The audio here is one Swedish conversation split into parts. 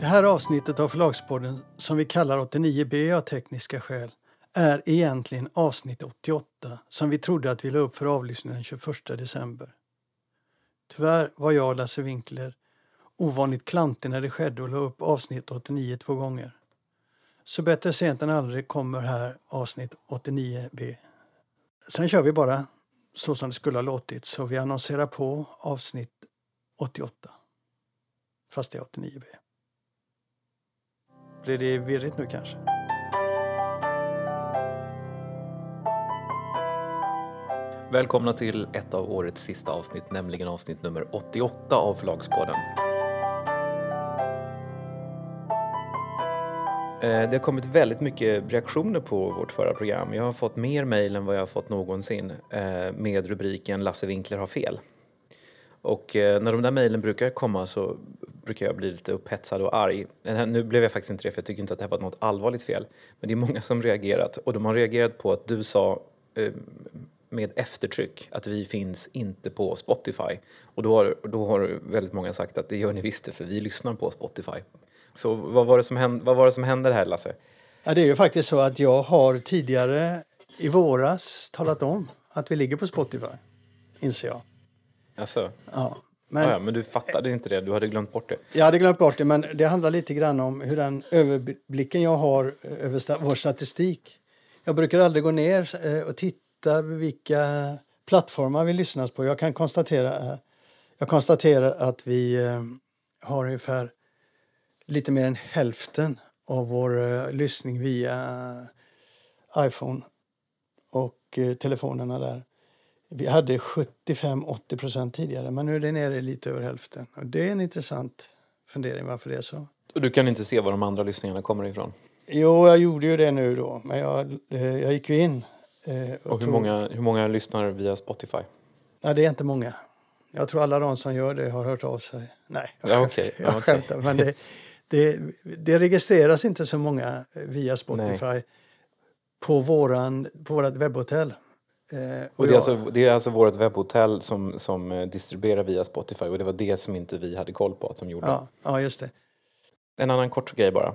Det här avsnittet av Förlagspodden, som vi kallar 89B av tekniska skäl, är egentligen avsnitt 88 som vi trodde att vi la upp för avlyssning den 21 december. Tyvärr var jag och Lasse Winkler ovanligt klantig när det skedde och la upp avsnitt 89 två gånger. Så bättre sent än aldrig kommer här avsnitt 89B. Sen kör vi bara så som det skulle ha låtit, så vi annonserar på avsnitt 88. Fast det är 89B. Blir det virrigt nu kanske? Välkomna till ett av årets sista avsnitt, nämligen avsnitt nummer 88 av Förlagspodden. Eh, det har kommit väldigt mycket reaktioner på vårt förra program. Jag har fått mer mejl än vad jag har fått någonsin eh, med rubriken Lasse Winkler har fel. Och eh, när de där mejlen brukar komma så brukar jag bli lite upphetsad och arg. Nu blev jag faktiskt inte det för jag tycker inte att det här var något allvarligt fel. Men det är många som reagerat och de har reagerat på att du sa eh, med eftertryck att vi finns inte på Spotify. Och då har, då har väldigt många sagt att det gör ni visst för vi lyssnar på Spotify. Så vad var det som hände, vad var det som hände här Lasse? Ja, det är ju faktiskt så att jag har tidigare i våras talat om att vi ligger på Spotify, inser jag. Alltså? Ja. Men, ja, men du fattade inte det, du hade glömt bort det. Jag hade glömt bort det, men det handlar lite grann om hur den överblicken jag har över vår statistik. Jag brukar aldrig gå ner eh, och titta vilka plattformar vi lyssnas på. Jag kan konstatera, jag konstaterar att vi eh, har ungefär lite mer än hälften av vår lyssning via iPhone och telefonerna där. Vi hade 75-80 procent tidigare, men nu är det nere lite över hälften. Och det är en intressant fundering varför det är så. Och du kan inte se var de andra lyssningarna kommer ifrån? Jo, jag gjorde ju det nu då, men jag, eh, jag gick ju in. Eh, och, och hur, tog... många, hur många lyssnar via Spotify? Nej, det är inte många. Jag tror alla de som gör det har hört av sig. Nej, jag, ja, okay. jag ja, skämtar. Men det, det, det registreras inte så många via Spotify Nej. på, våran, på vårt webbhotell. Eh, och, det, är alltså, det är alltså vårt webbhotell som, som eh, distribuerar via Spotify och det var det som inte vi hade koll på att de gjorde. Ja, ja just det. En annan kort grej bara.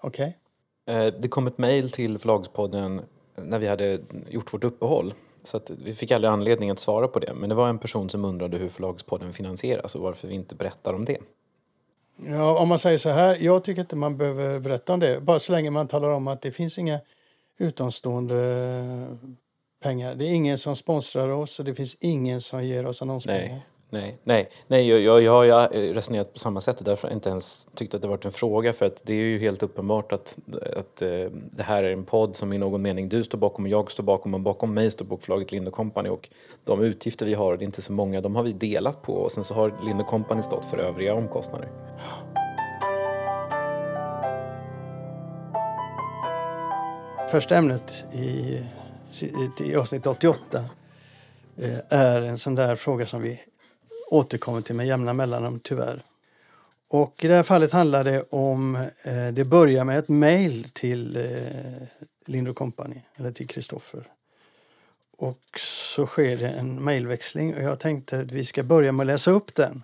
Okej. Okay. Eh, det kom ett mejl till Förlagspodden när vi hade gjort vårt uppehåll. Så att vi fick aldrig anledning att svara på det. Men det var en person som undrade hur Förlagspodden finansieras och varför vi inte berättar om det. Ja, om man säger så här, jag tycker inte man behöver berätta om det. Bara så länge man talar om att det finns inga utomstående pengar. Det är ingen som sponsrar oss och det finns ingen som ger oss annonspengar. Nej, nej, nej. nej jag, jag, jag har resonerat på samma sätt och därför inte ens tyckt att det varit en fråga för att det är ju helt uppenbart att, att uh, det här är en podd som i någon mening du står bakom och jag står bakom och bakom mig står bokförlaget Lind Company och de utgifter vi har, det är inte så många, de har vi delat på och sen så har Lind Company stått för övriga omkostnader. Första ämnet i i avsnitt 88 eh, är en sån där fråga som vi återkommer till med jämna mellanrum tyvärr. Och i det här fallet handlar det om, eh, det börjar med ett mejl till eh, Lind Company, eller till Kristoffer. Och så sker det en mejlväxling och jag tänkte att vi ska börja med att läsa upp den.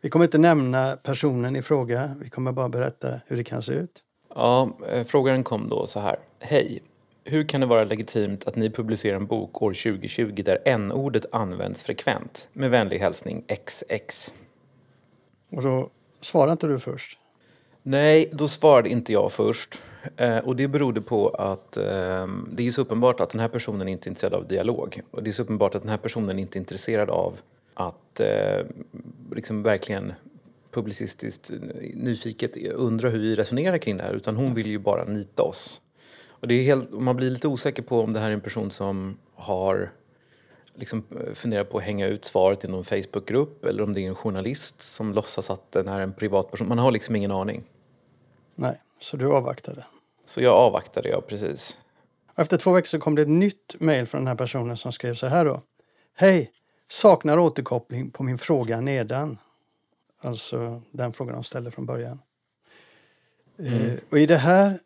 Vi kommer inte nämna personen i fråga, vi kommer bara berätta hur det kan se ut. Ja, eh, frågan kom då så här. Hej! Hur kan det vara legitimt att ni publicerar en bok år 2020 där n-ordet används frekvent? Med vänlig hälsning XX. Och då svarade inte du först? Nej, då svarade inte jag först. Eh, och det berodde på att eh, det är så uppenbart att den här personen inte är intresserad av dialog. Och det är så uppenbart att den här personen inte är intresserad av att eh, liksom verkligen publicistiskt nyfiket undra hur vi resonerar kring det här. Utan hon vill ju bara nita oss. Och det är helt, man blir lite osäker på om det här är en person som har liksom funderat på att hänga ut svaret i någon Facebookgrupp eller om det är en journalist som låtsas att den är en privatperson. Man har liksom ingen aning. Nej, så du avvaktade? Så jag avvaktade, ja precis. Efter två veckor så kom det ett nytt mejl från den här personen som skrev så här då. Hej! Saknar återkoppling på min fråga nedan. Alltså den frågan de ställde från början. Mm. Eh, och i det här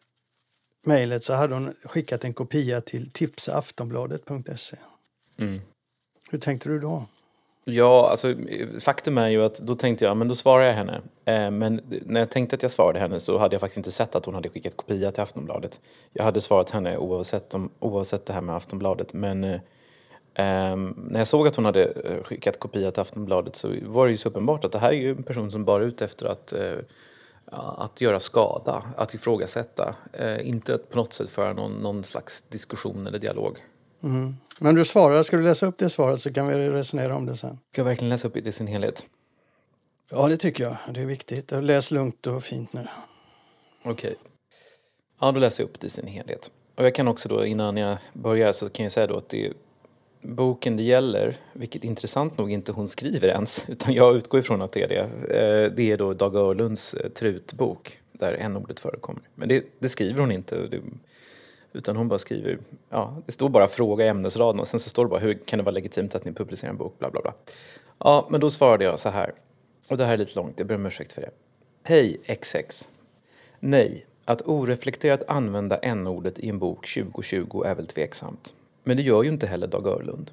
mejlet så hade hon skickat en kopia till tipsaftonbladet.se. Mm. Hur tänkte du då? Ja, alltså faktum är ju att då tänkte jag, men då svarar jag henne. Eh, men när jag tänkte att jag svarade henne så hade jag faktiskt inte sett att hon hade skickat kopia till Aftonbladet. Jag hade svarat henne oavsett, om, oavsett det här med Aftonbladet. Men eh, ehm, när jag såg att hon hade eh, skickat kopia till Aftonbladet så var det ju så uppenbart att det här är ju en person som bara är ute efter att eh, att göra skada, att ifrågasätta. Eh, inte att på något sätt föra någon, någon slags diskussion eller dialog. Mm. Men du svarar, ska du läsa upp det svaret så kan vi resonera om det sen. Ska jag verkligen läsa upp det i sin helhet? Ja, det tycker jag. Det är viktigt. Läs lugnt och fint nu. Okej. Okay. Ja, då läser jag upp det i sin helhet. Och jag kan också då, innan jag börjar, så kan jag säga då att det är boken det gäller, vilket intressant nog inte hon skriver ens, utan jag utgår ifrån att det är det. Eh, det är då Dag Öhrlunds eh, Trutbok, där n-ordet förekommer. Men det, det, skriver hon inte. Det, utan hon bara skriver, ja, det står bara fråga i ämnesraden och sen så står det bara hur kan det vara legitimt att ni publicerar en bok, bla bla bla. Ja, men då svarade jag så här, och det här är lite långt, jag ber om ursäkt för det. Hej XX. Nej, att oreflekterat använda n-ordet i en bok 2020 är väl tveksamt. Men det gör ju inte heller Dag Örlund.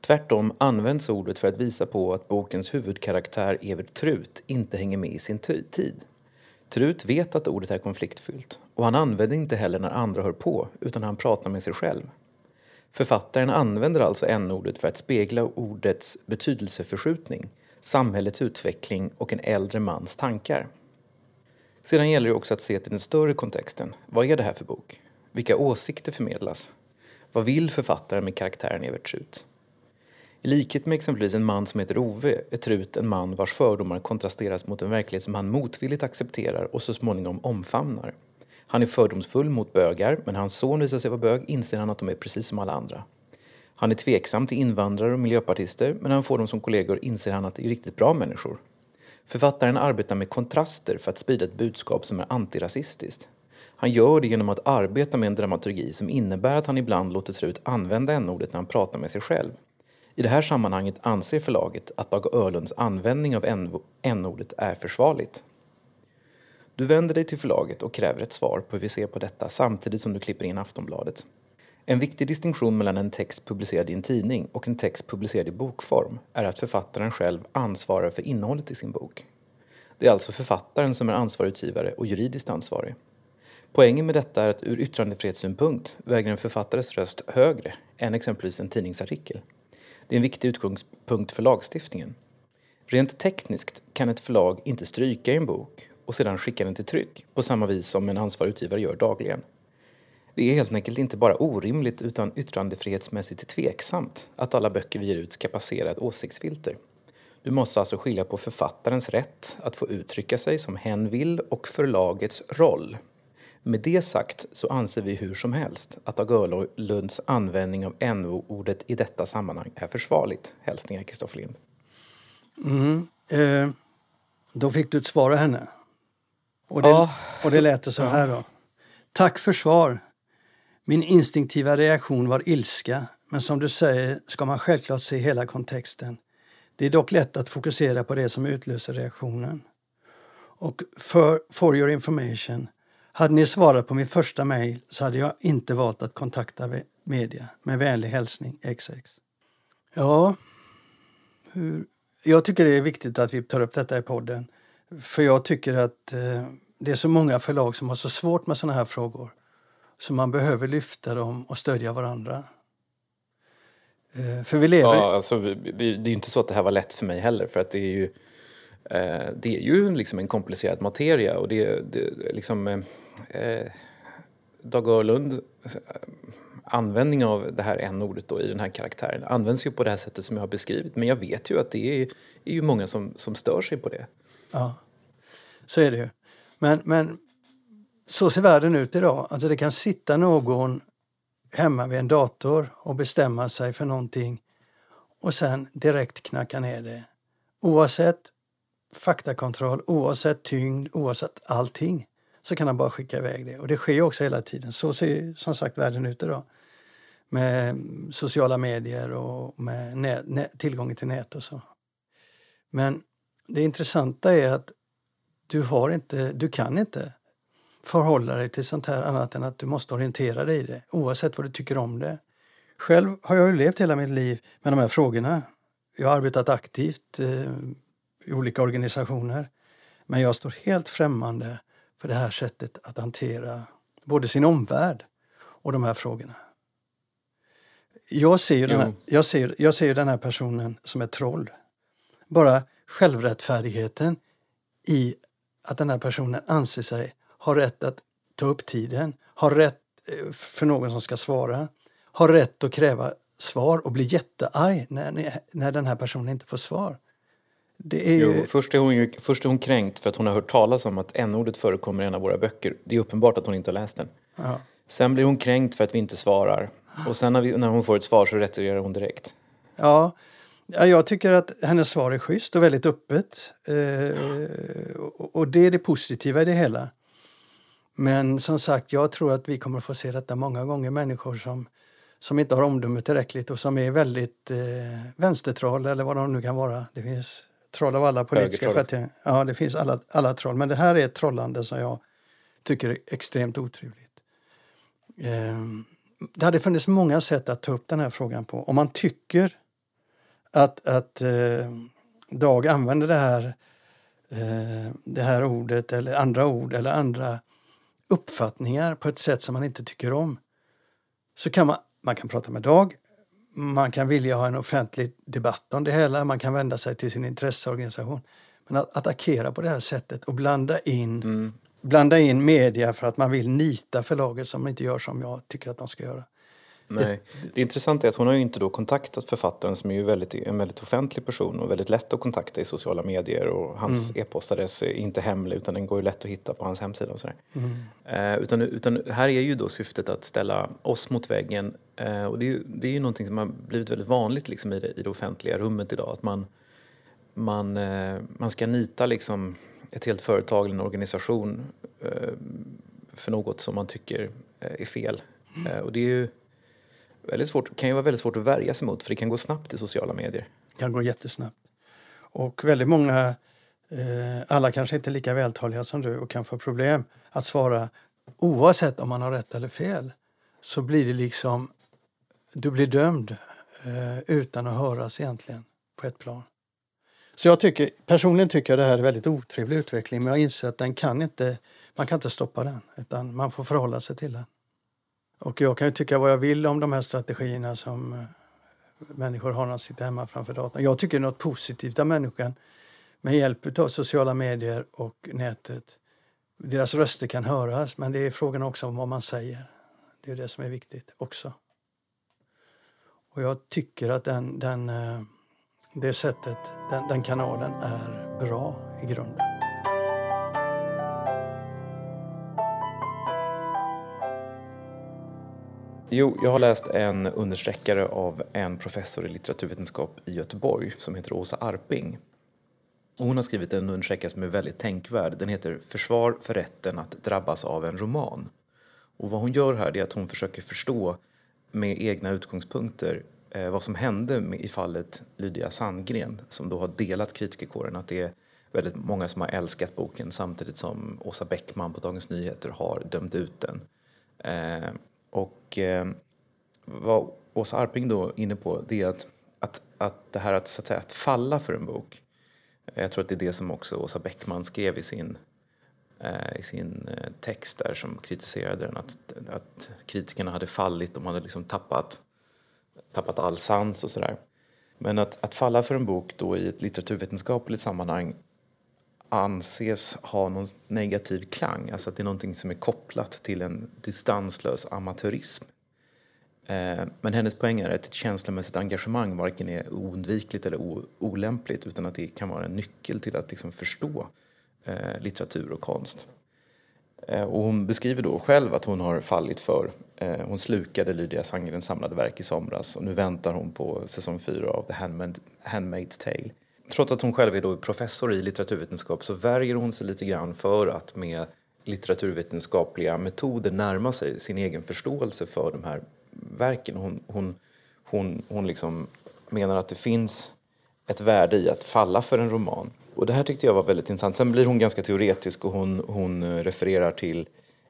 Tvärtom används ordet för att visa på att bokens huvudkaraktär Evert Trut inte hänger med i sin tid. Trut vet att ordet är konfliktfyllt och han använder inte heller när andra hör på utan han pratar med sig själv. Författaren använder alltså n-ordet för att spegla ordets betydelseförskjutning, samhällets utveckling och en äldre mans tankar. Sedan gäller det också att se till den större kontexten. Vad är det här för bok? Vilka åsikter förmedlas? Vad vill författaren med karaktären Evert Trut? I likhet med exempelvis en man som heter Ove är Trut en man vars fördomar kontrasteras mot en verklighet som han motvilligt accepterar och så småningom omfamnar. Han är fördomsfull mot bögar, men när hans son visar sig vara bög inser han att de är precis som alla andra. Han är tveksam till invandrare och miljöpartister, men när han får dem som kollegor inser han att de är riktigt bra människor. Författaren arbetar med kontraster för att sprida ett budskap som är antirasistiskt. Han gör det genom att arbeta med en dramaturgi som innebär att han ibland låter sig ut använda n-ordet när han pratar med sig själv. I det här sammanhanget anser förlaget att Dag Öhrlunds användning av n-ordet är försvarligt. Du vänder dig till förlaget och kräver ett svar på hur vi ser på detta samtidigt som du klipper in Aftonbladet. En viktig distinktion mellan en text publicerad i en tidning och en text publicerad i bokform är att författaren själv ansvarar för innehållet i sin bok. Det är alltså författaren som är ansvarig utgivare och juridiskt ansvarig. Poängen med detta är att ur yttrandefrihetssynpunkt väger en författares röst högre än exempelvis en tidningsartikel. Det är en viktig utgångspunkt för lagstiftningen. Rent tekniskt kan ett förlag inte stryka i en bok och sedan skicka den till tryck på samma vis som en ansvarig utgivare gör dagligen. Det är helt enkelt inte bara orimligt utan yttrandefrihetsmässigt tveksamt att alla böcker vi ger ut ska passera ett åsiktsfilter. Du måste alltså skilja på författarens rätt att få uttrycka sig som hen vill och förlagets roll. Med det sagt så anser vi hur som helst att Dag Öhrlunds användning av NO-ordet i detta sammanhang är försvarligt. Hälsningar Kristoffer Lind. Mm. Eh, då fick du ett svar av henne. Och det, ja. och det lät så här då. Tack för svar. Min instinktiva reaktion var ilska, men som du säger ska man självklart se hela kontexten. Det är dock lätt att fokusera på det som utlöser reaktionen. Och för, for your information, hade ni svarat på min första mejl så hade jag inte valt att kontakta media. Med vänlig hälsning XX. Ja, hur, jag tycker det är viktigt att vi tar upp detta i podden. För jag tycker att eh, det är så många förlag som har så svårt med såna här frågor. Så man behöver lyfta dem och stödja varandra. Eh, för vi lever... Ja, alltså, vi, vi, det är ju inte så att det här var lätt för mig heller. För att det är ju, Eh, det är ju liksom en komplicerad materia. Och det, det liksom, eh, eh Dag Öhrlund eh, användning av det här n-ordet i den här karaktären används ju på det här sättet som jag har beskrivit. Men jag vet ju att det är, är ju många som, som stör sig på det. Ja, så är det ju. Men, men så ser världen ut idag. Alltså det kan sitta någon hemma vid en dator och bestämma sig för någonting och sen direkt knacka ner det. Oavsett faktakontroll, oavsett tyngd, oavsett allting så kan han bara skicka iväg det. Och det sker också hela tiden. Så ser som sagt världen ut idag. Med sociala medier och med nät, nät, tillgången till nät och så. Men det intressanta är att du, har inte, du kan inte förhålla dig till sånt här annat än att du måste orientera dig i det, oavsett vad du tycker om det. Själv har jag ju levt hela mitt liv med de här frågorna. jag har arbetat aktivt eh, i olika organisationer. Men jag står helt främmande för det här sättet att hantera både sin omvärld och de här frågorna. Jag ser ju den här, jag ser, jag ser den här personen som ett troll. Bara självrättfärdigheten i att den här personen anser sig ha rätt att ta upp tiden, har rätt eh, för någon som ska svara, har rätt att kräva svar och bli jättearg när, när den här personen inte får svar. Det är jo, först, är hon först är hon kränkt för att hon har hört talas om att n-ordet förekommer i en av våra böcker. Det är uppenbart att hon inte har läst den. Ja. Sen blir hon kränkt för att vi inte svarar. Och sen när, vi, när hon får ett svar så retirerar hon direkt. Ja, Ja, jag tycker att hennes svar är schysst och väldigt öppet. Eh, och det är det positiva i det hela. Men som sagt, jag tror att vi kommer få se detta många gånger. Människor som, som inte har omdöme tillräckligt och som är väldigt eh, vänstertroll eller vad de nu kan vara. Det finns troll av alla politiska schatteringar. Ja, det finns alla, alla troll. Men det här är ett trollande som jag tycker är extremt otrevligt. Eh, det hade funnits många sätt att ta upp den här frågan på. Om man tycker att, att eh, Dag använder det här, eh, det här ordet eller andra ord eller andra uppfattningar på ett sätt som man inte tycker om så kan man, man kan prata med Dag, man kan vilja ha en offentlig debatt om det hela, man kan vända sig till sin intresseorganisation. Men att attackera på det här sättet och blanda in, mm. blanda in media för att man vill nita förlaget som inte gör som jag tycker att de ska göra. Nej. Det intressanta är att hon har ju inte då kontaktat författaren som är ju väldigt, en väldigt offentlig person och väldigt lätt att kontakta i sociala medier och hans mm. e-postadress är inte hemlig utan den går ju lätt att hitta på hans hemsida och sådär. Mm. Eh, utan, utan här är ju då syftet att ställa oss mot väggen eh, och det är, ju, det är ju någonting som har blivit väldigt vanligt liksom i, det, i det offentliga rummet idag att man, man, eh, man ska nita liksom ett helt företag eller en organisation eh, för något som man tycker eh, är fel. Mm. Eh, och det är ju väldigt svårt, kan ju vara väldigt svårt att värja sig mot för det kan gå snabbt i sociala medier. Det kan gå jättesnabbt. Och väldigt många, eh, alla kanske inte är lika vältaliga som du och kan få problem att svara oavsett om man har rätt eller fel. Så blir det liksom, du blir dömd eh, utan att höras egentligen på ett plan. Så jag tycker, personligen tycker jag det här är en väldigt otrevlig utveckling men jag inser att den kan inte, man kan inte stoppa den utan man får förhålla sig till den. Och jag kan ju tycka vad jag vill om de här strategierna som eh, människor har när de sitter hemma framför datorn. Jag tycker något positivt av människan med hjälp av sociala medier och nätet. Deras röster kan höras, men det är frågan också om vad man säger. Det är det som är viktigt också. Och jag tycker att den, den, eh, det sättet, den, den kanalen är bra i grunden. Jo, jag har läst en understreckare av en professor i litteraturvetenskap i Göteborg som heter Åsa Arping. Och hon har skrivit en understreckare som är väldigt tänkvärd. Den heter Försvar för rätten att drabbas av en roman. Och vad hon gör här är att hon försöker förstå med egna utgångspunkter eh, vad som hände med, i fallet Lydia Sandgren som då har delat kritikerkåren. Att det är väldigt många som har älskat boken samtidigt som Åsa Bäckman på Dagens Nyheter har dömt ut den. Eh, och eh, vad Åsa Arping då är inne på det är att, att, att det här att, så att, säga, att falla för en bok. Jag tror att det är det som också Åsa Bäckman skrev i sin, eh, i sin eh, text där som kritiserade den. Att, att kritikerna hade fallit, de hade liksom tappat, tappat all sans och sådär. Men att, att falla för en bok då i ett litteraturvetenskapligt sammanhang anses ha någon negativ klang, alltså att det är någonting som är kopplat till en distanslös amatörism. Eh, men hennes poäng är att ett känslomässigt engagemang varken är oundvikligt eller olämpligt utan att det kan vara en nyckel till att liksom förstå eh, litteratur och konst. Eh, och hon beskriver då själv att hon har fallit för, hon slukade Lydia Sangerens samlade verk i somras och nu väntar hon på säsong fyra av The Handmaid's Tale trots att hon själv är då professor i litteraturvetenskap så värjer hon sig lite grann för att med litteraturvetenskapliga metoder närma sig sin egen förståelse för de här verken. Hon, hon, hon, hon liksom menar att det finns ett värde i att falla för en roman. Och det här tyckte jag var väldigt intressant. Sen blir hon ganska teoretisk och hon, hon eh, refererar till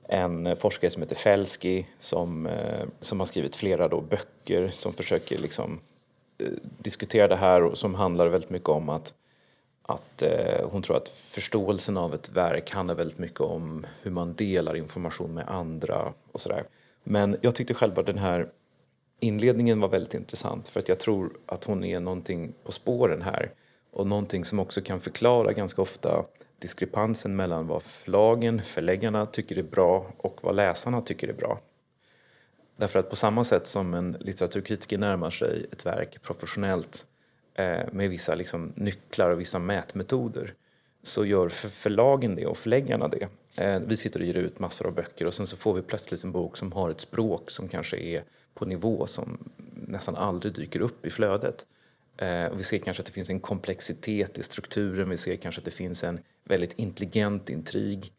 en eh, forskare som heter Felsky som, eh, som har skrivit flera då böcker som försöker liksom Eh, diskuterar det här som handlar väldigt mycket om att, att eh, hon tror att förståelsen av ett verk handlar väldigt mycket om hur man delar information med andra och sådär. Men jag tyckte själv att den här inledningen var väldigt intressant för att jag tror att hon är någonting på spåren här och någonting som också kan förklara ganska ofta diskrepansen mellan vad förlagen, förläggarna tycker är bra och vad läsarna tycker är bra. Därför att på samma sätt som en litteraturkritiker närmar sig ett verk professionellt eh, med vissa liksom, nycklar och vissa mätmetoder så gör förlagen det och förläggarna det. Eh, vi sitter och ger ut massor av böcker och sen så får vi plötsligt en bok som har ett språk som kanske är på nivå som nästan aldrig dyker upp i flödet. Eh, vi ser kanske att det finns en komplexitet i strukturen, vi ser kanske att det finns en väldigt intelligent intrig.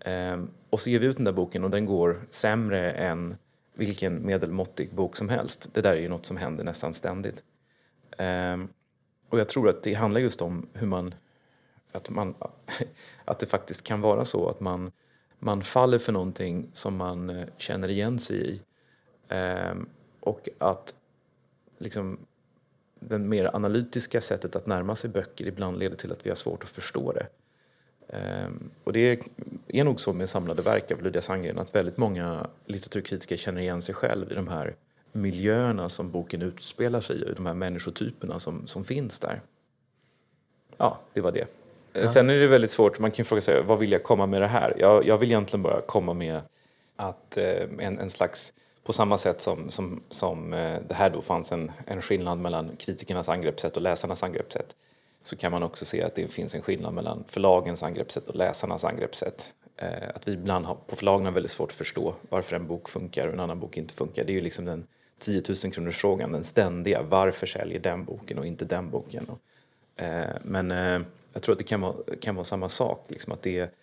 Eh, och så ger vi ut den där boken och den går sämre än vilken medelmåttig bok som helst. Det där är ju något som händer nästan ständigt. Um, och jag tror att det handlar just om hur man att, man, att det faktiskt kan vara så att man, man faller för någonting som man eh, känner igen sig i. Um, och att liksom, det mer analytiska sättet att närma sig böcker ibland leder till att vi har svårt att förstå det. Ehm, och det är nog så med samlade verk av Lydia Sandgren att väldigt många litteraturkritiker känner igen sig själv i de här miljöerna som boken utspelar sig i, de här människotyperna som, som finns där. Ja, det var det. Ja. Sen är det väldigt svårt, man kan fråga sig vad vill jag komma med det här? Jag, jag vill egentligen bara komma med att eh, en, en slags på samma sätt som, som, som eh, det här då fanns en, en skillnad mellan kritikernas angreppssätt och läsarnas angreppssätt så kan man också se att det finns en skillnad mellan förlagens angreppssätt och läsarnas angreppssätt. Eh, att vi ibland har, på förlagen har väldigt svårt att förstå varför en bok funkar och en annan bok inte funkar. Det är ju liksom den 10 000 kronors frågan, den ständiga. Varför säljer den boken och inte den boken? Eh, men eh, jag tror att det kan vara, kan vara samma sak. Liksom, att det,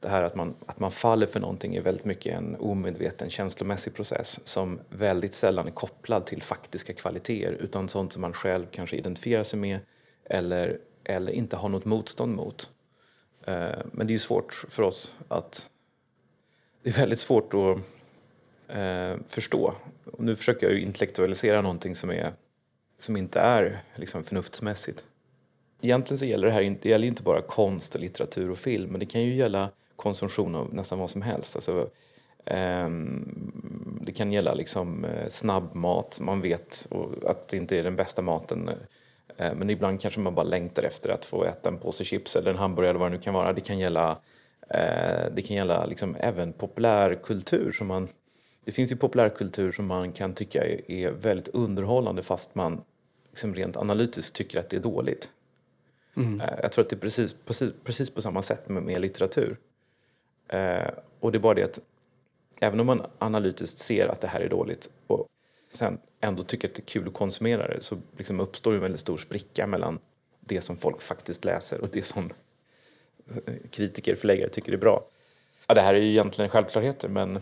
det här att man, att man faller för någonting är väldigt mycket en omedveten känslomässig process som väldigt sällan är kopplad till faktiska kvaliteter utan sånt som man själv kanske identifierar sig med eller, eller inte har något motstånd mot. Eh, men det är ju svårt för oss att... Det är väldigt svårt att eh, förstå. Och nu försöker jag ju intellektualisera någonting som, är, som inte är liksom förnuftsmässigt egentligen så gäller det här det gäller inte bara konst, och litteratur och film, men det kan ju gälla konsumtion av nästan vad som helst. Alltså, ehm, det kan gälla liksom uh, snabbmat, man vet att det inte är den bästa maten. Eh, Uh, men ibland kanske man bara längtar efter att få äta en påse chips eller en hamburgare eller vad det nu kan vara. Det kan gälla, uh, det kan gälla liksom även populärkultur. Som man, det finns ju populärkultur som man kan tycka är, väldigt underhållande fast man liksom rent analytiskt tycker att det är dåligt. Mm. Eh, jag tror att det är precis, precis, precis på samma sätt med, med litteratur. Eh, och det är bara det att även om man analytiskt ser att det här är dåligt och sen ändå tycker att det är kul att konsumera det så liksom uppstår en väldigt stor spricka mellan det som folk faktiskt läser och det som eh, kritiker, förläggare tycker är bra. Ja, det här är ju egentligen självklarheter men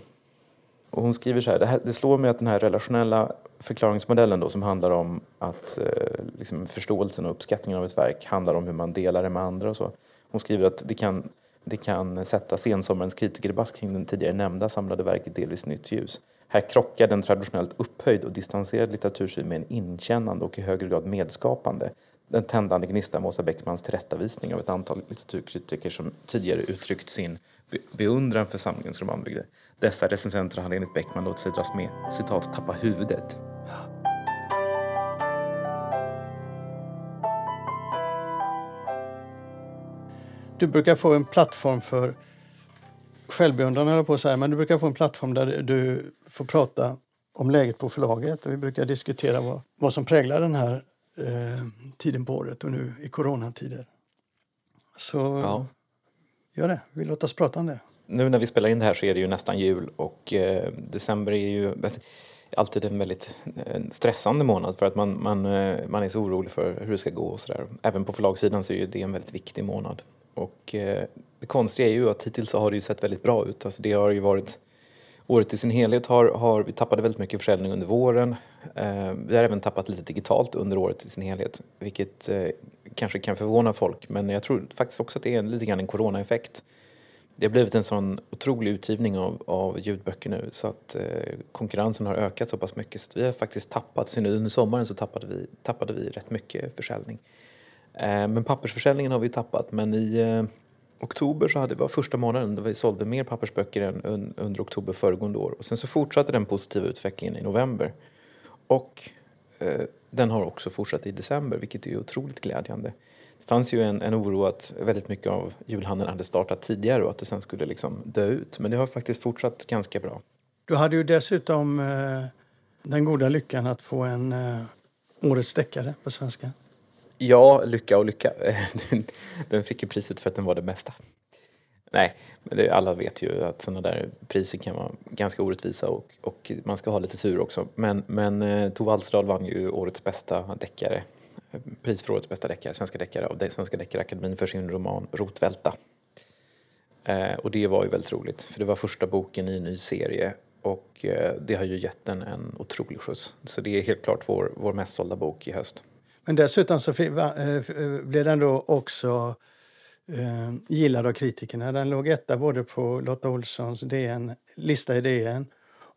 och hon skriver så här, det, här, det slår mig att den här relationella förklaringsmodellen då som handlar om att eh, liksom förståelsen och uppskattningen av ett verk handlar om hur man delar det med andra och så. Hon skriver att det kan, det kan sätta sensommarens kritikerdebatt kring den tidigare nämnda samlade verket delvis nytt ljus. Här krockar den traditionellt upphöjd och distanserad litteratursyn med en inkännande och i högre grad medskapande. Den tändande gnistan med Åsa Bäckmans tillrättavisning av ett antal litteraturkritiker som tidigare uttryckt sin beundran för samlingens romanbygder. Dessa recensenter hade enligt Beckman låtit sig dras med, citat, tappa huvudet. Du brukar få en plattform för självbeundran, höll på att säga, men du brukar få en plattform där du får prata om läget på förlaget och vi brukar diskutera vad, vad som präglar den här eh, tiden på året och nu i coronatider. Så ja. gör det, vi låter oss prata om det nu när vi spelar in det här så är det ju nästan jul och eh, december är ju alltid en väldigt eh, stressande månad för att man, man, eh, man är så orolig för hur det ska gå och sådär. Även på förlagssidan så är det en väldigt viktig månad. Och eh, det konstiga är ju att hittills så har det ju sett väldigt bra ut. Alltså det har ju varit Året i sin helhet har, har vi tappade väldigt mycket försäljning under våren. Eh, vi har även tappat lite digitalt under året i sin helhet, vilket eh, kanske kan förvåna folk. Men jag tror faktiskt också att det är lite grann en coronaeffekt Det har blivit en sån otrolig utgivning av, av ljudböcker nu så att eh, konkurrensen har ökat så pass mycket så att vi har faktiskt tappat, så under sommaren så tappade vi, tappade vi rätt mycket försäljning. Eh, men pappersförsäljningen har vi tappat men i eh, oktober så hade vi var första månaden där vi sålde mer pappersböcker än under oktober föregående år och sen så fortsatte den positiva utvecklingen i november. Och eh, den har också fortsatt i december vilket är otroligt glädjande. Det fanns ju en, en oro att väldigt mycket av julhandeln hade startat tidigare och att det sen skulle liksom dö ut. Men det har faktiskt fortsatt ganska bra. Du hade ju dessutom eh, den goda lyckan att få en eh, Årets deckare på svenska. Ja, lycka och lycka. Den, den fick ju priset för att den var det bästa. Nej, men det, alla vet ju att sådana där priser kan vara ganska orättvisa och, och man ska ha lite tur också. Men, men eh, Tove Alsterdal vann ju årets bästa deckare pris för årets bästa deckare, svenska deckare av Svenska Deckarakademin för sin roman Rotvälta. Eh, och det var ju väldigt roligt, för det var första boken i en ny serie och eh, det har ju gett den en otrolig skjuts. Så det är helt klart vår, vår mest sålda bok i höst. Men dessutom så eh, blev den då också eh, gillad av kritikerna. Den låg etta både på Lotta Olssons DN, lista i DN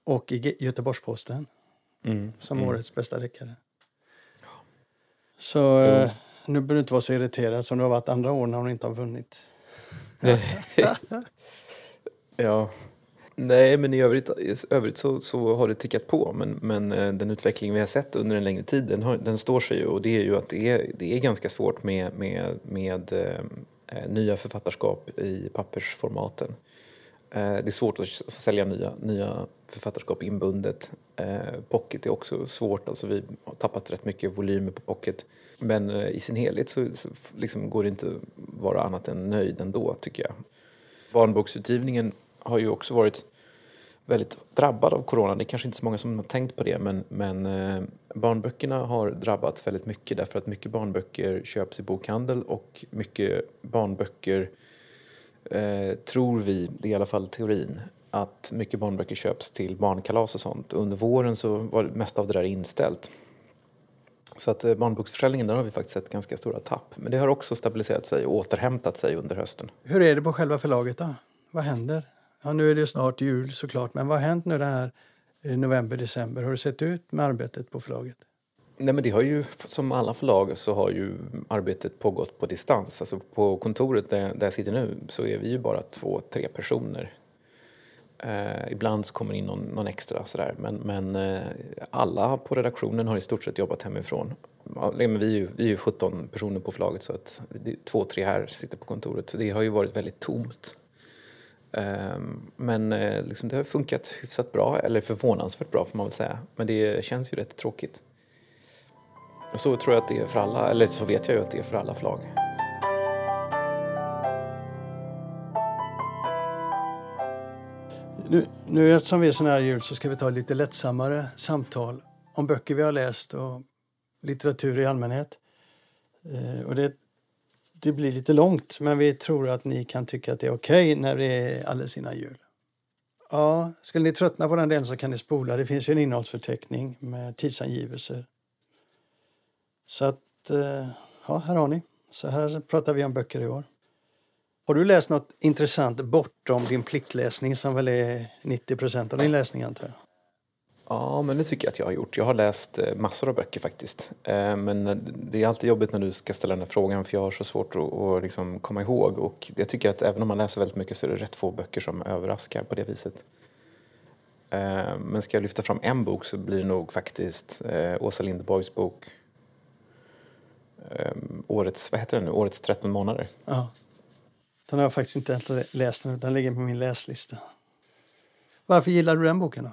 och i Göteborgs-Posten mm, som mm. årets bästa deckare. Så mm. nu behöver du inte vara så irriterad som du har varit andra år när hon inte har vunnit. ja. Nej, men i övrigt, i övrigt så, så har det tickat på. Men, men eh, den utveckling vi har sett under en längre tid, den, har, den står sig ju. Och det är ju att det är, det är ganska svårt med, med, med eh, eh nya författarskap i pappersformaten. Eh, det är svårt att sälja nya, nya författarskap inbundet. Eh, pocket är också svårt, alltså vi har tappat rätt mycket volymer på pocket. Men eh, i sin helhet så, så liksom går det inte att vara annat än nöjd ändå tycker jag. Barnboksutgivningen har ju också varit väldigt drabbad av corona. Det är kanske inte så många som har tänkt på det men, men eh, barnböckerna har drabbats väldigt mycket därför att mycket barnböcker köps i bokhandel och mycket barnböcker eh, tror vi, det är i alla fall teorin, att mycket barnböcker köps till barnkalas och sånt. Under våren så var det mest av det där inställt. Så att eh, barnboksförsäljningen där har vi faktiskt sett ganska stora tapp. Men det har också stabiliserat sig och återhämtat sig under hösten. Hur är det på själva förlaget då? Vad händer? Ja, nu är det snart jul såklart, men vad har hänt nu det här eh, november, december? Hur har det sett ut med arbetet på förlaget? Nej, men det har ju, som alla förlag så har ju arbetet pågått på distans. Alltså på kontoret där, där jag sitter nu så är vi ju bara två, tre personer. Eh, ibland så kommer det in någon, någon extra sådär. Men, men eh, alla på redaktionen har i stort sett jobbat hemifrån. Ja, men vi, är ju, vi är ju 17 personer på förlaget så att det är två, tre här sitter på kontoret. Så det har ju varit väldigt tomt. Ehm, men eh, liksom det har funkat hyfsat bra, eller förvånansvärt bra får man väl säga. Men det känns ju rätt tråkigt. Och så tror jag att det är för alla, eller så vet jag ju att det är för alla förlag. Nu, nu eftersom vi är så nära jul så ska vi ta lite lättsammare samtal om böcker vi har läst och litteratur i allmänhet. Eh, och det, det blir lite långt, men vi tror att ni kan tycka att det är okej okay när det är alldeles innan jul. Ja, skulle ni tröttna på den delen så kan ni spola. Det finns ju en innehållsförteckning med tidsangivelser så att, eh, ja, här har ni. Så här pratar vi om böcker i år. Har du läst något intressant bortom din pliktläsning som väl är 90% av din läsning antar jag? Ja, men det tycker jag att jag har gjort. Jag har läst eh, massor av böcker faktiskt. Eh, men eh, det är alltid jobbigt när du ska ställa den här frågan för jag har så svårt att, att liksom komma ihåg. Och jag tycker att även om man läser väldigt mycket så är det rätt få böcker som överraskar på det viset. Men ska jag lyfta fram en bok så blir det nog faktiskt Åsa Linderborgs bok ehm, årets, vad heter den nu, årets 13 månader. Ja. Den har jag faktiskt inte läst nu, den ligger på min läslista. Varför gillar du den boken då?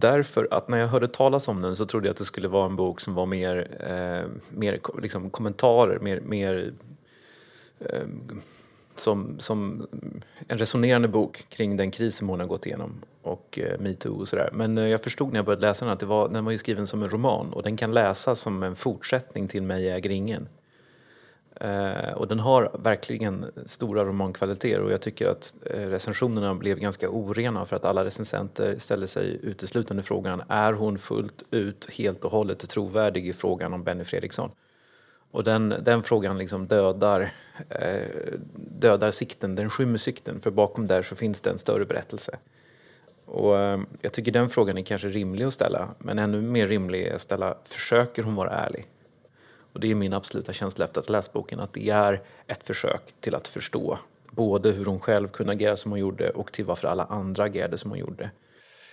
Därför att när jag hörde talas om den så trodde jag att det skulle vara en bok som var mer, eh, mer liksom kommentarer, mer, mer eh, som, som en resonerande bok kring den kris som hon har gått igenom och eh, metoo och sådär. Men eh, jag förstod när jag började läsa den att det var, den var ju skriven som en roman och den kan läsas som en fortsättning till Mig äger ingen. Eh, och den har verkligen stora romankvaliteter och jag tycker att eh, recensionerna blev ganska orena för att alla recensenter ställer sig uteslutande frågan är hon fullt ut, helt och hållet trovärdig i frågan om Benny Fredriksson? Och den, den frågan liksom dödar, eh, dödar sikten, den skymmer sikten för bakom där så finns det en större berättelse. Och eh, jag tycker den frågan är kanske rimlig att ställa, men ännu mer rimlig är att ställa, försöker hon vara ärlig? Och det är min absoluta känsla efter att ha läst boken, att det är ett försök till att förstå både hur hon själv kunde agera som hon gjorde och till varför alla andra agerade som hon gjorde.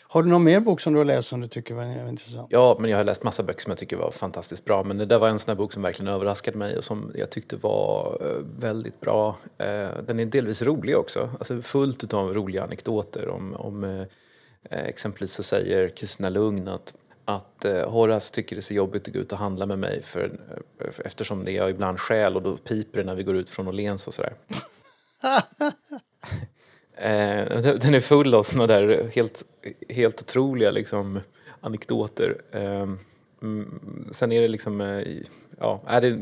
Har du någon mer bok som du har läst som du tycker var intressant? Ja, men jag har läst massa böcker som jag tycker var fantastiskt bra. Men det där var en sån bok som verkligen överraskade mig och som jag tyckte var eh, väldigt bra. Eh, den är delvis rolig också, alltså fullt av roliga anekdoter om, om eh, exempelvis så säger Kristina Lugn att att Horace tycker det är så jobbigt att gå ut och handla med mig för, eftersom det är jag ibland skäl och då piper det när vi går ut från Åhléns och sådär. Eh, den är full av såna där helt, helt otroliga liksom, anekdoter. Eh, sen är det liksom, eh, ja, är det,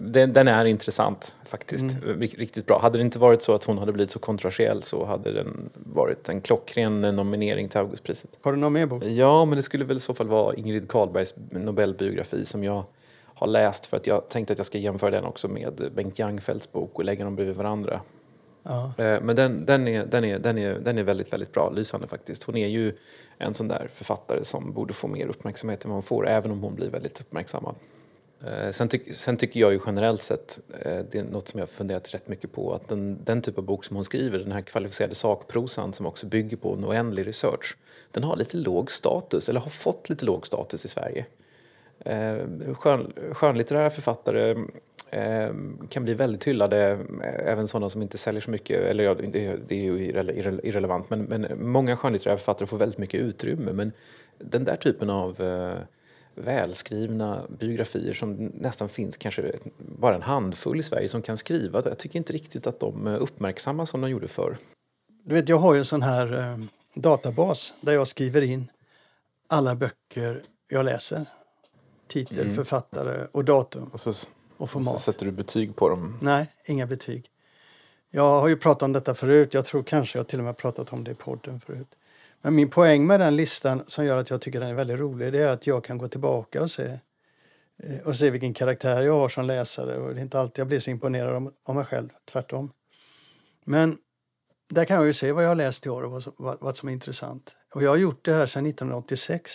den, den, är intressant faktiskt. Mm. Riktigt bra. Hade det inte varit så att hon hade blivit så kontroversiell så hade den varit en klockren nominering till Augustpriset. Har du någon mer bok? Ja, men det skulle väl i så fall vara Ingrid Carlbergs Nobelbiografi som jag har läst för att jag tänkte att jag ska jämföra den också med Bengt Jangfeldts bok och lägga dem bredvid varandra. Ja. Eh, men den, den, är, den, är, den, är, den är väldigt, väldigt bra, lysande faktiskt. Hon är ju en sån där författare som borde få mer uppmärksamhet än vad hon får, även om hon blir väldigt uppmärksammad. Eh, sen, ty sen tycker jag ju generellt sett, eh, det är något som jag funderat rätt mycket på, att den, den typ av bok som hon skriver, den här kvalificerade sakprosan som också bygger på en oändlig research, den har lite låg status, eller har fått lite låg status i Sverige. Eh, skön, skönlitterära författare eh, kan bli väldigt hyllade, eh, även sådana som inte säljer så mycket. Eller ja, det, det är ju irrelevant, men, men många skönlitterära författare får väldigt mycket utrymme. Men den där typen av välskrivna biografier som nästan finns kanske bara en handfull i Sverige som kan skriva. Jag tycker inte riktigt att de uppmärksammas som de gjorde förr. Du vet, jag har ju en sån här eh, databas där jag skriver in alla böcker jag läser. Titel, mm. författare och datum. Och så och format. Och så sätter du betyg på dem? Nej, inga betyg. Jag har ju pratat om detta förut. Jag tror kanske jag till och med pratat om det i podden förut. Men min poäng med den listan som gör att jag tycker den är väldigt rolig det är att jag kan gå tillbaka och se eh, och se vilken karaktär jag har som läsare. Och det är inte alltid jag blir så imponerad av mig själv, tvärtom. Men där kan jag ju se vad jag har läst i år och vad som, vad, vad som är intressant. Och jag har gjort det här sedan 1986.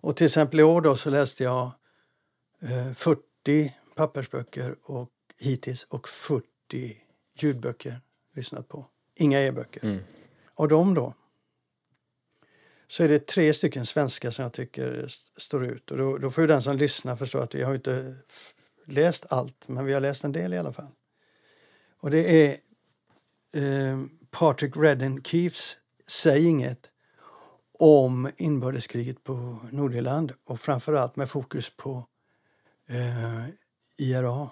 Och till exempel i år då så läste jag eh, 40 pappersböcker och, hittills och 40 ljudböcker lyssnat på. Inga e-böcker. Mm. Av dem då så är det tre stycken svenska som jag tycker står ut. Och då, då får ju den som lyssnar förstå att vi har inte läst allt, men vi har läst en del i alla fall. Och det är eh, Patrick Redden Keefs Säg inget om inbördeskriget på Nordirland och framförallt med fokus på eh, IRA.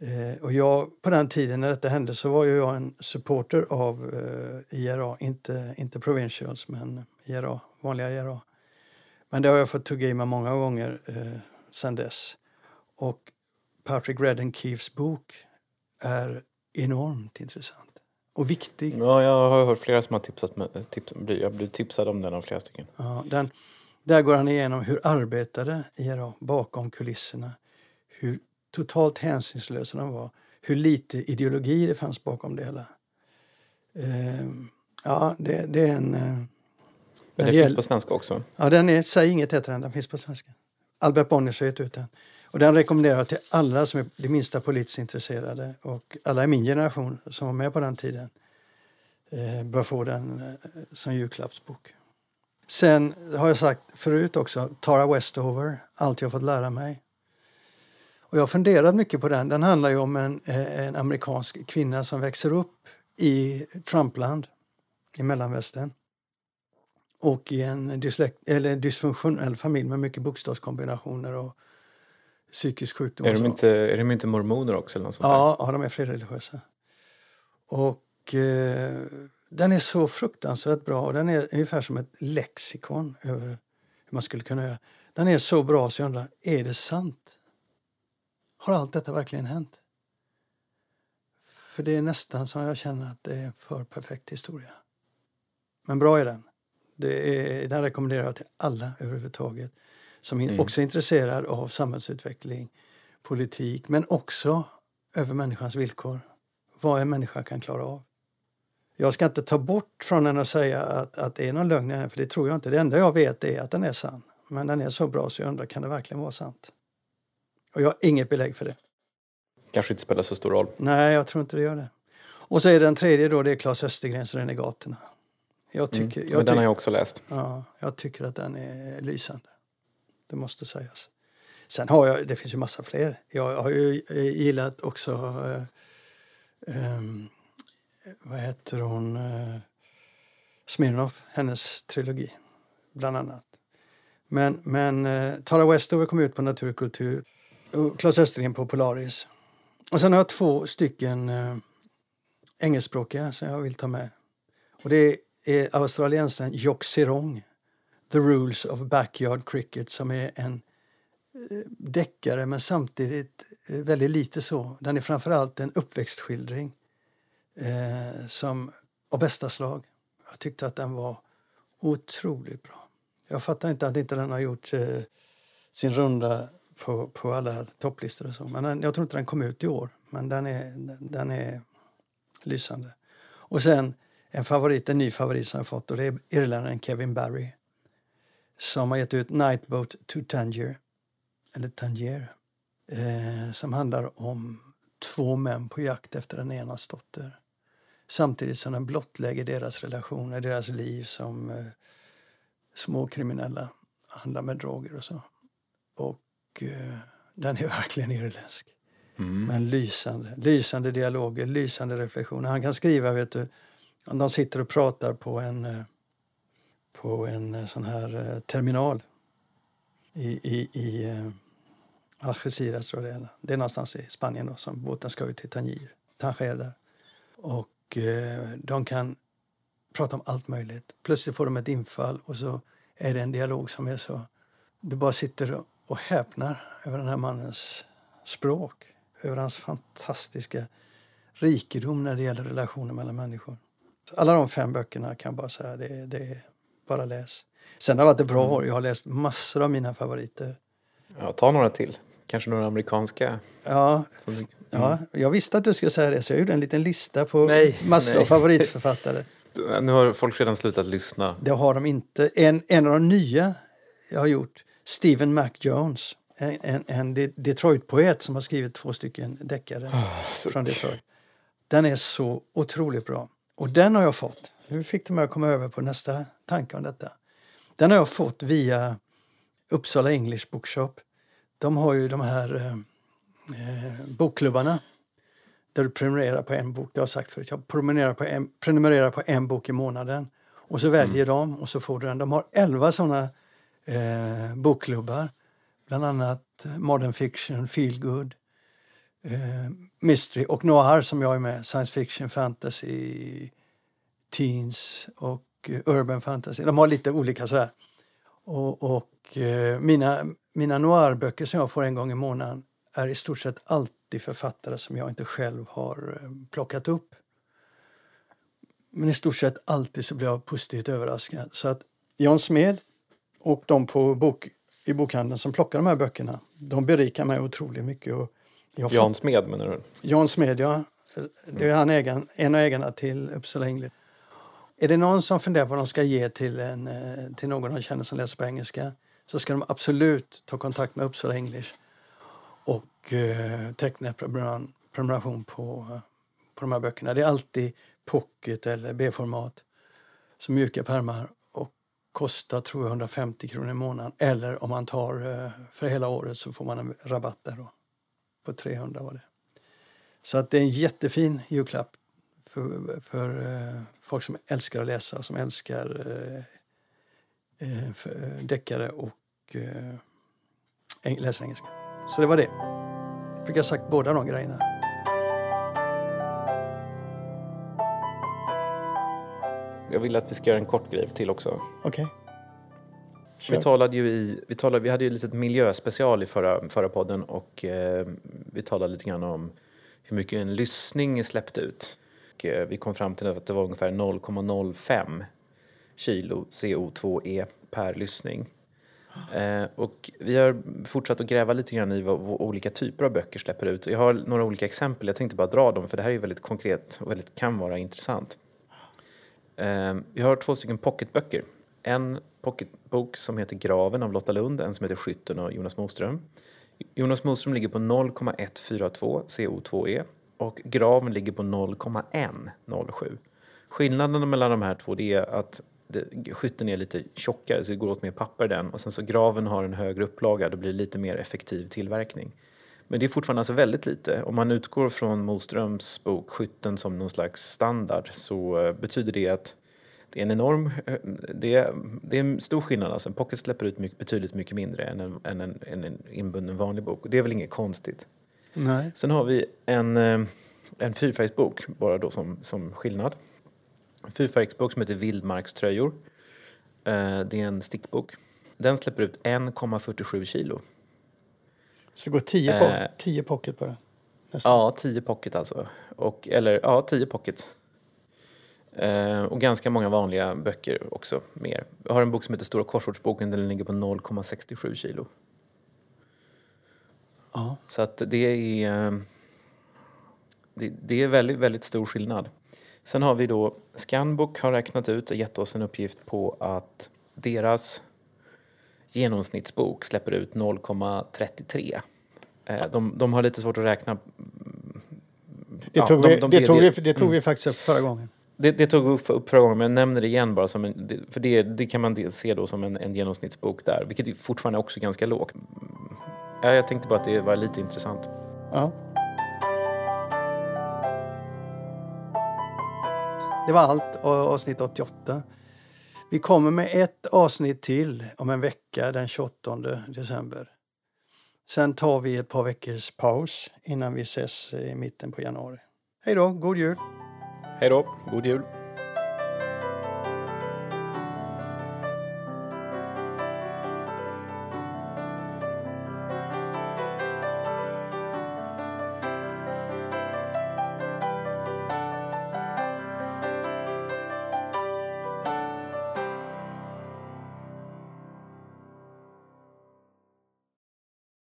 Eh, och jag, på den tiden när detta hände så var jag en supporter av eh, IRA, inte, inte Provincials men IRA, vanliga IRA. Men det har jag fått tugga i mig många gånger eh, sedan dess. Och Patrick Redden Keefs bok är enormt intressant och viktig. Ja, jag har hört flera som har tipsat mig, tips, jag blivit tipsad om den av flera stycken. Ja, den, där går han igenom hur arbetade IRA bakom kulisserna hur totalt hänsynslösa de var, hur lite ideologi det fanns bakom det hela. Uh, ja, det, det, är en... Uh, Men det finns gäller, på svenska också? Ja, den är, Säg inget heter den, den finns på svenska. Albert Bonniers har gett ut den. Och den rekommenderar jag till alla som är det minsta politiskt intresserade och alla i min generation som var med på den tiden eh, bör få den eh, som julklappsbok. Sen har jag sagt förut också, Tara Westover, Allt jag fått lära mig. Och jag har funderat mycket på den. Den handlar ju om en, eh, en amerikansk kvinna som växer upp i Trumpland i Mellanvästern och i en eller dysfunktionell familj med mycket bokstavskombinationer och psykisk sjukdom. Är de, inte, är de inte mormoner också? Eller något sånt ja, ja, de är frireligiösa. Och eh, den är så fruktansvärt bra och den är ungefär som ett lexikon över hur man skulle kunna göra. Den är så bra så jag undrar, är det sant? Har allt detta verkligen hänt? För det är nästan som jag känner att det är en för perfekt historia. Men bra är den. Det är, den rekommenderar jag till alla överhuvudtaget. Som mm. också är intresserad av samhällsutveckling, politik, men också över människans villkor. Vad en människa kan klara av. Jag ska inte ta bort från den och säga att, att det är någon lögn för det tror jag inte. Det enda jag vet är att den är sann. Men den är så bra så jag undrar, kan det verkligen vara sant? Och jag har inget belägg för det. Kanske inte spelar så stor roll. Nej, jag tror inte det gör det. Och så är den tredje då, det är Claes Östergrens Renegaterna. Jag mm. tycker, mm, jag den har jag också läst. Ja, jag tycker att den är lysande. Det måste sägas. Sen har jag, det finns ju massa fler. Jag har ju eh, gillat också, eh, eh, vad heter hon, eh, Smirnoff, hennes trilogi, bland annat. Men, men eh, Tara Westover kom ut på Naturkultur och Claes Östergren på Polaris. Och sen har jag två stycken eh, engelskspråkiga som jag vill ta med. Och det är australiensaren Jock Sirong, The Rules of Backyard Cricket, som är en eh, deckare men samtidigt eh, väldigt lite så. Den är framförallt en uppväxtskildring eh, som, av bästa slag. Jag tyckte att den var otroligt bra. Jag fattar inte att inte den har gjort eh, sin runda på, på alla topplistor och så. Men den, jag tror inte den kom ut i år, men den är, den är lysande. Och sen en favorit, en ny favorit som jag fått och det är irländaren Kevin Barry som har gett ut Nightboat to Tangier, eller Tangier, eh, som handlar om två män på jakt efter den enas dotter. Samtidigt som den blottlägger deras relationer, deras liv som eh, småkriminella, handlar med droger och så. Och eh, den är verkligen irländsk. Mm. Men lysande, lysande dialoger, lysande reflektioner. Han kan skriva, vet du, om de sitter och pratar på en, eh, på en eh, sån här eh, terminal i, i, i eh, Algeciras, tror jag det är. Det är någonstans i Spanien då, som båten ska ut till Tangier. Tanger där. Och eh, de kan prata om allt möjligt. Plötsligt får de ett infall och så är det en dialog som är så... Du bara sitter och häpnar över den här mannens språk. Över hans fantastiska rikedom när det gäller relationer mellan människor. Alla de fem böckerna kan jag bara säga, det, det bara läs. Sen har det varit ett bra mm. år. Jag har läst massor av mina favoriter. Ja, ta några till. Kanske några amerikanska? Ja, mm. ja jag visste att du skulle säga det så jag gjorde en liten lista på nej, massor nej. av favoritförfattare. Nu har folk redan slutat lyssna. Det har de inte. En, en av de nya jag har gjort, Stephen Mac Jones. En, en, en Detroit-poet som har skrivit två stycken deckare oh, från Detroit. Den är så otroligt bra. Och den har jag fått. Nu fick du mig att komma över på nästa tanke om detta. Den har jag fått via Uppsala English Bookshop. De har ju de här eh, eh bokklubbarna där du prenumererar på en bok. Det har jag sagt förut. Jag prenumererar på en, prenumererar på en bok i månaden. Och så väljer mm. de och så får du den. De har elva såna eh, bokklubbar. Bland annat Modern Fiction, Feel Good, eh, Mystery och Noir som jag är med. Science fiction, fantasy, teens och eh, urban fantasy. De har lite olika sådär. Och, och eh, mina, mina noirböcker som jag får en gång i månaden är i stort sett alltid författare som jag inte själv har eh, plockat upp. Men i stort sett alltid så blir jag positivt överraskad. Så att John Smed och de på bok, i bokhandeln som plockar de här böckerna, de berikar mig otroligt mycket. Och jag Jan Smed menar du? Jan Smed, ja. Det är han ägaren, en av ägarna till Uppsala English. Är det någon som funderar på vad de ska ge till, en, eh, till någon de känner som läser på engelska så ska de absolut ta kontakt med Uppsala English och eh, teckna prenumeration på, på de här böckerna. Det är alltid pocket eller B-format, så mjuka pärmar och kostar tror jag 150 kronor i månaden. Eller om man tar eh, för hela året så får man en rabatt där då, på 300 var det. Så att det är en jättefin julklapp för, för uh, folk som älskar att läsa, som älskar uh, uh, deckare och uh, läser engelska. Så det var det. Jag fick jag sagt båda de grejerna. Jag vill att vi ska göra en kort grej till också. Okej. Okay. Vi talade ju i, vi, talade, vi hade ju ett litet miljöspecial i förra, förra podden och eh, vi talade lite grann om hur mycket en lyssning släppte ut. Och, eh, vi kom fram till att det var ungefär 0,05 kilo CO2e per lyssning. Eh, och vi har fortsatt att gräva lite grann i vad, vad olika typer av böcker släpper ut. Jag har några olika exempel, jag tänkte bara dra dem för det här är väldigt konkret och väldigt, kan vara intressant. Eh, vi har två stycken pocketböcker. En pocketbok som heter Graven av Lotta Lund, en som heter Skytten och Jonas Moström. Jonas Moström ligger på 0,142 CO2e och Graven ligger på 0,107. Skillnaden mellan de här två det är att det, skytten är lite tjockare så det går åt mer papper i den och sen så graven har en högre upplaga då blir det lite mer effektiv tillverkning. Men det är fortfarande alltså väldigt lite. Om man utgår från Moströms bok Skytten som någon slags standard så eh, betyder det att det är en enorm, det är, det är en stor skillnad. Alltså en pocket släpper ut mycket, betydligt mycket mindre än en, än en, än en inbunden vanlig bok. Det är väl inget konstigt. Nej. Sen har vi en, eh, en fyrfärgsbok bara då som, som skillnad. En fyrfärgsbok som heter Vildmarkströjor. Eh, det är en stickbok. Den släpper ut 1,47 kilo. Så det går 10 po eh, pocket på den? Nästan. Ja, 10 pocket alltså. Och, eller ja, 10 pocket. Eh, och ganska många vanliga böcker också. mer. Jag har en bok som heter Stora korsordsboken. Den ligger på 0,67 kilo. Ja. Så att det är, eh, det, det, är väldigt, väldigt stor skillnad. Sen har vi då Scanbook har räknat ut och gett oss en uppgift på att deras genomsnittsbok släpper ut 0,33. Eh, de, de har lite svårt att räkna. Det tog, ja, vi, de, de, det tog, vi, det tog mm. vi faktiskt upp förra gången. Det, det tog vi upp förra gången, men jag nämner det igen bara. Som en, för det, det kan man se då som en, en genomsnittsbok där, vilket fortfarande också är ganska lågt. Ja, jag tänkte bara att det var lite intressant. Ja. Det var allt avsnitt 88. Vi kommer med ett avsnitt till om en vecka den 28 december. Sen tar vi ett par veckors paus innan vi ses i mitten på januari. Hej då, god jul! Hej då, god jul!